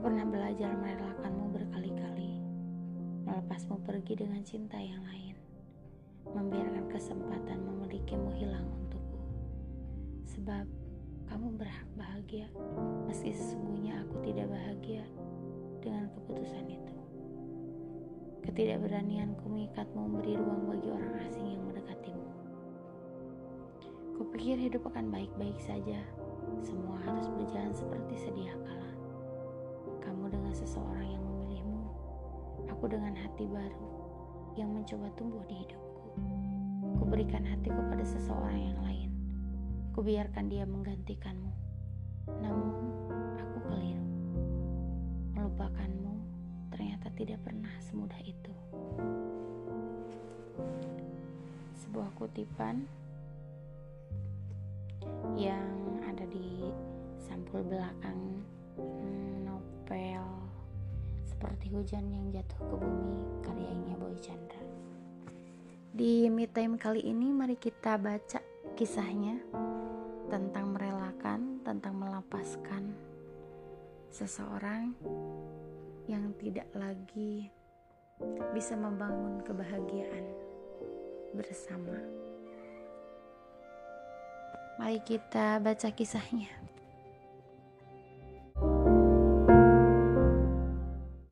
Pernah belajar merelakanmu berkali-kali, melepasmu pergi dengan cinta yang lain, membiarkan kesempatan memilikimu hilang untukku. Sebab kamu berhak bahagia, meski sesungguhnya aku tidak bahagia dengan keputusan itu. Ketidakberanianku mengikatmu memberi ruang bagi orang asing yang mendekatimu. Kupikir hidup akan baik-baik saja. Semua harus berjalan seperti sedia seseorang yang memilihmu, aku dengan hati baru yang mencoba tumbuh di hidupku. Kuberikan hatiku pada seseorang yang lain. Kubiarkan dia menggantikanmu. Namun, aku keliru. Melupakanmu ternyata tidak pernah semudah itu. Sebuah kutipan yang ada di sampul belakang hmm, novel seperti hujan yang jatuh ke bumi karyanya Boy Chandra. Di Me Time kali ini mari kita baca kisahnya tentang merelakan, tentang melepaskan seseorang yang tidak lagi bisa membangun kebahagiaan bersama. Mari kita baca kisahnya.